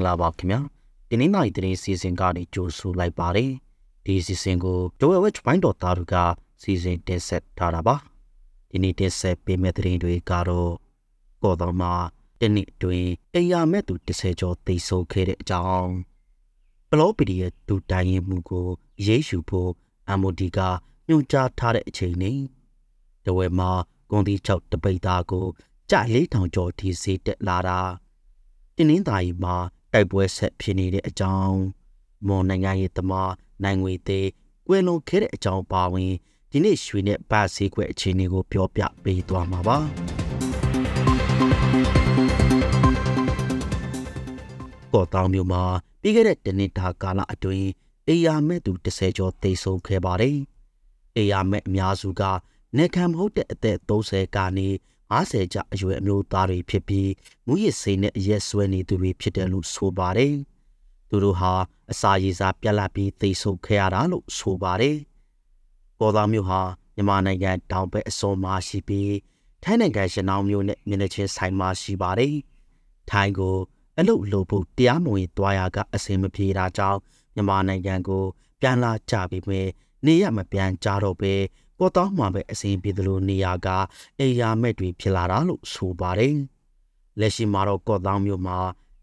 မင်္ဂလာပါခင်ဗျာဒီနေ့နိုင်တဲ့စီစဉ်ကနေကြိုဆိုလိုက်ပါတယ်ဒီစီစဉ်ကိုဒိုဝဲဝက်ပိုင်းတော်သားတို့ကစီစဉ်တင်ဆက်ထားတာပါဒီနေ့တင်ဆက်ပေးမယ့်သတင်းတွေကတော့ကော်တော်မှာတနည်းတွင်အိယာမဲ့သူ30ကျော်သိဆိုခဲ့တဲ့အကြောင်းဘလော့ပီဒီရဲ့ဒူတိုင်ရင်မှုကိုရေးရှုဖို့အမိုဒီကညွှန်ကြားထားတဲ့အချိန်နဲ့ဒိုဝဲမှာကွန်တီ6တပိတ်သားကိုကြ4000ကျော်ထိစေးတက်လာတာတင်းနှင်းသားကြီးမှာ တိုက်ပွဲဆက်ဖြစ်နေတဲ့အကြောင်းမော်နိုင်ငံရေးသမားနိုင်ငွေသေးကွယ်လွန်ခဲ့တဲ့အကြောင်းပါဝင်ဒီနေ့ရွှေနဲ့ဗတ်ဆေးခွဲအခြေအနေကိုပြောပြပေးသွားမှာပါကောတောင်မြို့မှာပြီးခဲ့တဲ့တနင်္လာကာလအတွင်းအေယာမဲ့သူ30ကျော်သေဆုံးခဲ့ပါတယ်။အေယာမဲ့အများစုက နေခံမဟုတ်တဲ့အသက်30ကနေ 50ကျအရွယ်အမျိုးသားတွေဖြစ်ပြီးမူရစ်စိန်နဲ့ရက်ဆွဲနေသူတွေဖြစ်တယ်လို့ဆိုပါတယ်။သူတို့ဟာအစာရည်စားပြက်လက်ပြီးသိဆုပ်ခဲ့ရတာလို့ဆိုပါတယ်။ပေါ်သားမျိုးဟာမြန်မာနိုင်ငံတောင်ဘက်အစွန်မှာရှိပြီးထိုင်းနိုင်ငံရနောင်းမျိုးနဲ့မျက်နှာချင်းဆိုင်မှာရှိပါတယ်။ထိုင်းကိုအလုတ်လိုဖို့တရားမဝင်သွားရကအစင်မပြေတာကြောင့်မြန်မာနိုင်ငံကိုပြန်လာကြပြီးမြဲနေရမပြန်ကြတော့ပဲ ပေါ်တောင်းမှာပဲအစဉ်ပြေသလိုနေရာကအေယာမက်တွေဖြစ်လာတာလို့ဆိုပါတယ်။လက်ရှိမှာတော့ကော့တောင်းမြို့မှာ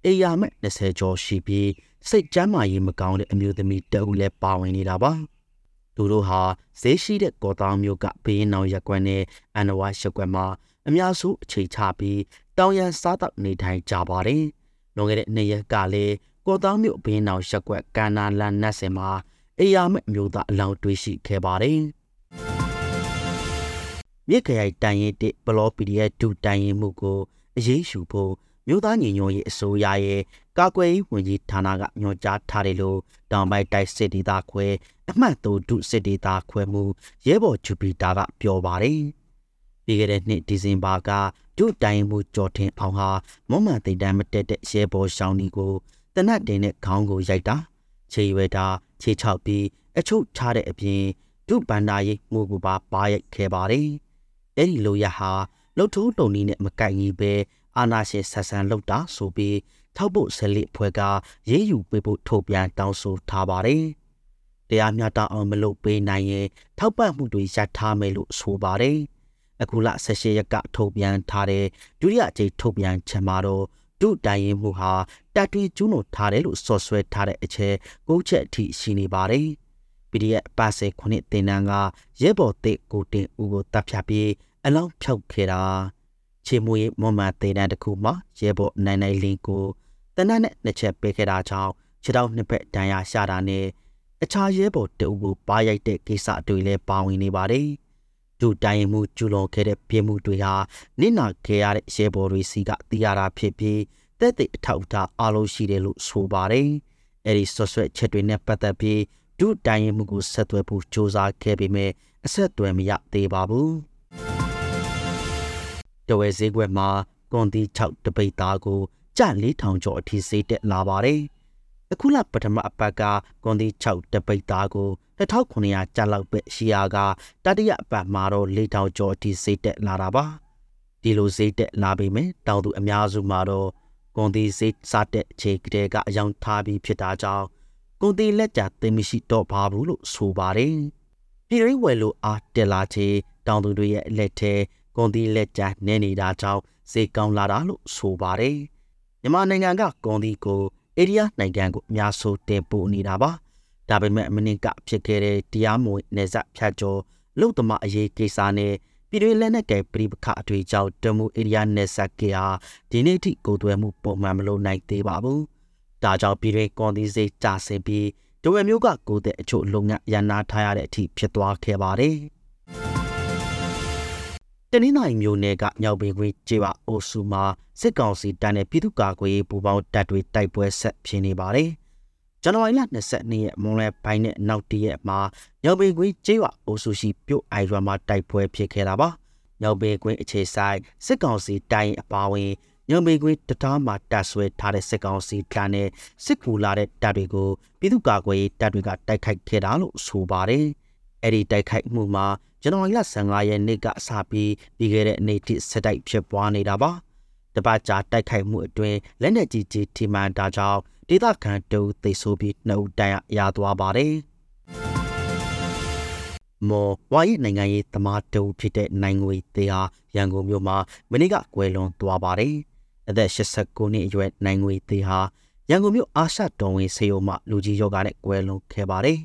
အေယာမက်20ကျော်ရှိပြီးစိတ်ကျမ်းမာရေးမကောင်းတဲ့အမျိုးသမီးတအုပ်လည်းပါဝင်နေတာပါ။သူတို့ဟာဈေးရှိတဲ့ကော့တောင်းမြို့ကဘေးနောင်ရက်ကွက်နဲ့အန်နဝါရက်ကွက်မှာအများစုအခြေချပြီးတောင်ရန်စားတောက်နေထိုင်ကြပါတယ်။လွန်ခဲ့တဲ့နှစ်ရက်ကလည်းကော့တောင်းမြို့ဘေးနောင်ရက်ကွက်ကန္နာလန်နတ်စင်မှာအေယာမက်မျိုးသားအလောင်းတွေ့ရှိခဲ့ပါတယ်။ မြစ်ခရိုင်တိုင်ရင်တစ်ဘလော့ပီဒီရဲ့ဒူတိုင်ရင်မှုကိုအရေးရှုဖို့မြို့သားညီညွတ်ရေးအစိုးရရဲ့ကာကွယ်ရေးဝန်ကြီးဌာနကညွှန်ကြားထားတယ်လို့တောင်ပိုင်းတိုက်စစ်ဒေသခွဲအမှတ်3ဒုစစ်ဒေသခွဲမှုရဲဘော်ဂျူပီတာကပြောပါတယ်။ပြီးခဲ့တဲ့နှစ်ဒီဇင်ဘာကဒုတိုင်မှုကြော်ထင်အောင်ဟာမွန်မှန်တိတ်တမ်းမတက်တဲ့ရဲဘော်ရှောင်းဒီကိုတနတ်တင်တဲ့ခေါင်းကိုရိုက်တာခြေရွယ်တာခြေချောက်ပြီးအချုပ်ချတဲ့အပြင်ဒုဗန္ဒာရိတ်မှုကိုပါပါရိုက်ခဲ့ပါတယ်။ အဲ့ဒီလိုရဟာလှုပ်ထိုးတုံနီးနဲ့မကိုက်ကြီးပဲအာနာရှင်ဆက်ဆန်လှုပ်တာဆိုပြီးထောက်ဖို့ဆက်လက်ဖွဲ့ကရေးယူပေးဖို့ထုတ်ပြန်တောင်းဆိုထားပါတယ်။တရားမျှတအောင်မလုပ်ပေးနိုင်ရင်ထောက်ပံ့မှုတွေရပ်ထားမယ်လို့ဆိုပါတယ်။အခုလ18ရက်ကထုတ်ပြန်ထားတဲ့ဒုတိယအကြိမ်ထုတ်ပြန်ချက်မှာတော့ဒုတိုင်ရင်မှုဟာတပ်တွေကျူးလွန်ထားတယ်လို့ဆော့ဆွဲထားတဲ့အချက်ကိုချက်အထိရှိနေပါတယ်။ PDF ပါစေခုနှစ်တင်နန်းကရဲဘော်တစ်ကိုတင်ဦးကိုတပ်ဖြတ်ပြီး အလောင်းဖြောက်ခဲ့တာချေမွေမွန်မသေးတန်းတစ်ခုမှာရဲဘော်နိုင်နိုင်လင်းကိုတနတ်နဲ့နှစ်ချက်ပေးခဲ့တာကြောင့်ခြေထောက်နှစ်ဖက်ဒဏ်ရာရတာနဲ့အခြားရဲဘော်တအုပ်ကိုပါရိုက်တဲ့ကိစ္စတွေလည်းပါဝင်နေပါတယ်ဒုတိုင်မှုကျူလွန်ခဲ့တဲ့ပြည်မှုတွေဟာနစ်နာခဲ့ရတဲ့ရဲဘော်တွေစီကသိရတာဖြစ်ပြီးတဲ့တဲ့အထောက်အထားအလုံးရှိတယ်လို့ဆိုပါတယ်အဲဒီဆွဆွဲချက်တွေနဲ့ပတ်သက်ပြီးဒုတိုင်မှုကိုဆက်သွယ်ဖို့စ조사ခဲ့ပေမဲ့အဆက်အသွယ်မရသေးပါဘူး တဝဲဈေးကွက်မှာကွန်တီ6တပိတ်သားကိုကျ4000ကျော်အထိဈေးတက်လာပါတယ်။အခုလပထမအပတ်ကကွန်တီ6တပိတ်သားကို2900ကျပ်လောက်ပဲရှိရာကတတိယအပတ်မှာတော့4000ကျော်အထိဈေးတက်လာတာပါ။ဒီလိုဈေးတက်လာပေမဲ့တောင်သူအများစုမှာတော့ကွန်တီဈေးစတဲ့အခြေကလေးကအယောင်ထားပြီးဖြစ်တာကြောင့်ကွန်တီလက်ကျသိမရှိတော့ပါဘူးလို့ဆိုပါတယ်။ပြည်ရင်းဝယ်လို့အားတက်လာချေတောင်သူတွေရဲ့လက်ထဲ ကွန်တီလက်ကျန်နေနေတာကြောင့်ဈေးကောင်းလာတာလို့ဆိုပါတယ်။မြန်မာနိုင်ငံကကွန်တီကိုအိန္ဒိယနိုင်ငံကိုအများဆုံးတင်ပို့နေတာပါ။ဒါပေမဲ့မနစ်ကဖြစ်ခဲ့တဲ့တရားမဝင်နေဆက်ဖြတ်ကျော်လုံသမားအရေးကိစ္စနဲ့ပြည်တွင်းလက်နက်ကဲပြိပခအထွေကြောင့်တမူအိန္ဒိယနယ်စပ်ကဟာဒီနေ့ထိကိုသွဲမှုပုံမှန်မလုပ်နိုင်သေးပါဘူး။ဒါကြောင့်ပြည်တွင်းကွန်တီဈေးကျဆင်းပြီးဒဝဲမျိုးကကိုတဲ့အချို့လုပ်ငန်းရန်နာထားရတဲ့အထိဖြစ်သွားခဲ့ပါတယ်။ တနင်္လာရီမြို့နယ်ကမြောက်ပင်ကွင်းကျေးပါအိုစုမှာစစ်ကောင်စီတပ်နဲ့ပြည်သူ့ကာကွယ်ရေးပူးပေါင်းတပ်တွေတိုက်ပွဲဆက်ဖြစ်နေပါတယ်။ဇန်နဝါရီလ22ရက်မွန်လွဲပိုင်းနဲ့နောက်တရက်မှာမြောက်ပင်ကွင်းကျေးပါအိုစုရှိပြုတ်အိုင်ရွာမှာတိုက်ပွဲဖြစ်ခဲ့တာပါ။မြောက်ပင်ကွင်းအခြေဆိုင်စစ်ကောင်စီတိုင်းအပါဝင်ညောင်ပေကွင်းတသားမှာတပ်ဆွဲထားတဲ့စစ်ကောင်စီတပ်နဲ့စစ်ကူလာတဲ့တပ်တွေကိုပြည်သူ့ကာကွယ်ရေးတပ်တွေကတိုက်ခိုက်ခဲ့တာလို့ဆိုပါတယ်။အဲ့ဒီတိုက်ခိုက်မှုမှာ ဇန်နဝါရီလ15ရက်နေ့ကစပြီးပြီးခဲ့တဲ့နေ့ထိဆက်တိုက်ဖြစ်ပွားနေတာပါတပတ်ကြာတိုက်ခိုက်မှုအတွင်းလက်နက်ကြီးကြီးထိမှန်တာကြောင့်ဒေသခံတူသိဆိုးပြီးနှုတ်တန်ရသွားပါတယ်မော်ဝါရီနိုင်ငံရေးသမားတူဖြစ်တဲ့နိုင်ငွေသေးဟာရန်ကုန်မြို့မှာမနေ့ကကွယ်လွန်သွားပါတယ်အသက်89နှစ်အရွယ်နိုင်ငွေသေးဟာရန်ကုန်မြို့အာရှတော်ဝင်ဆေးရုံမှလူကြီးယောဂနဲ့ကွယ်လွန်ခဲ့ပါတယ်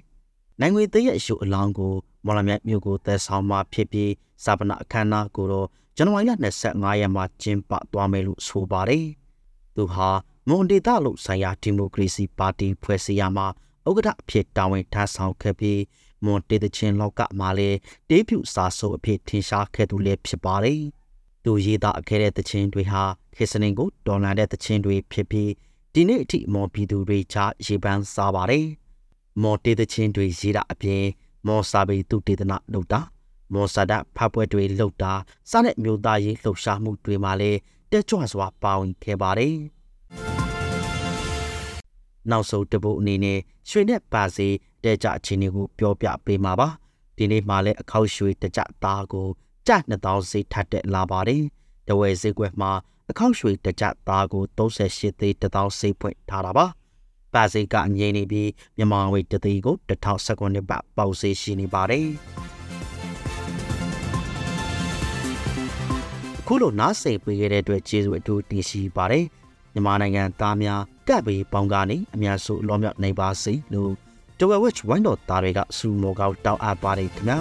နိုင်ငွေသေးရဲ့အရှုအလောင်းကို မော်လမြိုင်မြို့ကိုသက်ဆောင်မှဖြစ်ပြီးစာပနာအခမ်းအနားကိုတော့ဇန်နဝါရီလ25ရက်မှာကျင်းပသွားမယ်လို့ဆိုပါတယ်။သူဟာမွန်ဒေတာလို့ဆိုင်ရာဒီမိုကရေစီပါတီဖွဲ့စည်းရမှာဥက္ကဋ္ဌအဖြစ်တာဝန်ထမ်းဆောင်ခဲ့ပြီးမွန်ဒေသချင်းလောက်ကမှလည်းတေးဖြူစာဆိုအဖြစ်ထင်ရှားခဲ့သူလည်းဖြစ်ပါတယ်။သူရေးသားခဲ့တဲ့တခြင်းတွေဟာခေစနင်ကိုတော်လှန်တဲ့တခြင်းတွေဖြစ်ပြီးဒီနေ့အထိမော်ပြည်သူတွေချရေပန်းစားပါတယ်။မော်တေးတခြင်းတွေရေးတာအပြင် မော်စာပေသူတေသနာလုပ်တာမော်ဆာဒဖပွဲတွေလှုပ်တာစတဲ့မျိုးသားရေးလှုပ်ရှားမှုတွေမှာလည်းတက်ကြွစွာပါဝင်ခဲ့ပါတယ်။နောက်ဆုံးတပုတ်အနေနဲ့ရွှေနဲ့ပါစီတဲကြအခြေအနေကိုပြောပြပေးမှာပါ။ဒီနေ့မှလည်းအခောက်ရွှေတကြသားကိုကြ2000စီထပ်တက်လာပါတယ်။တဝဲဈေးကွက်မှာအခောက်ရွှေတကြသားကို38သိန်း1000စီဖွင့်ထားတာပါ။ ပါစီကအငြိမ့်နေပြီးမြန်မာငွေတသိန်းကို1019ဘတ်ပေါက်ဈေးရှိနေပါတယ်။ခုလိုနားဆင်ပေးခဲ့တဲ့အတွက်ကျေးဇူးအထူးတင်ရှိပါတယ်မြန်မာနိုင်ငံသားများကပ်ပြီးပေါင်းကနေအများစုလောမြောက်နိုင်ပါစေလို့တဝက်ဝက်ဝိုင်းတော်သားတွေကစူမောကောက်တောက်အပ်ပါတယ်ခင်ဗျာ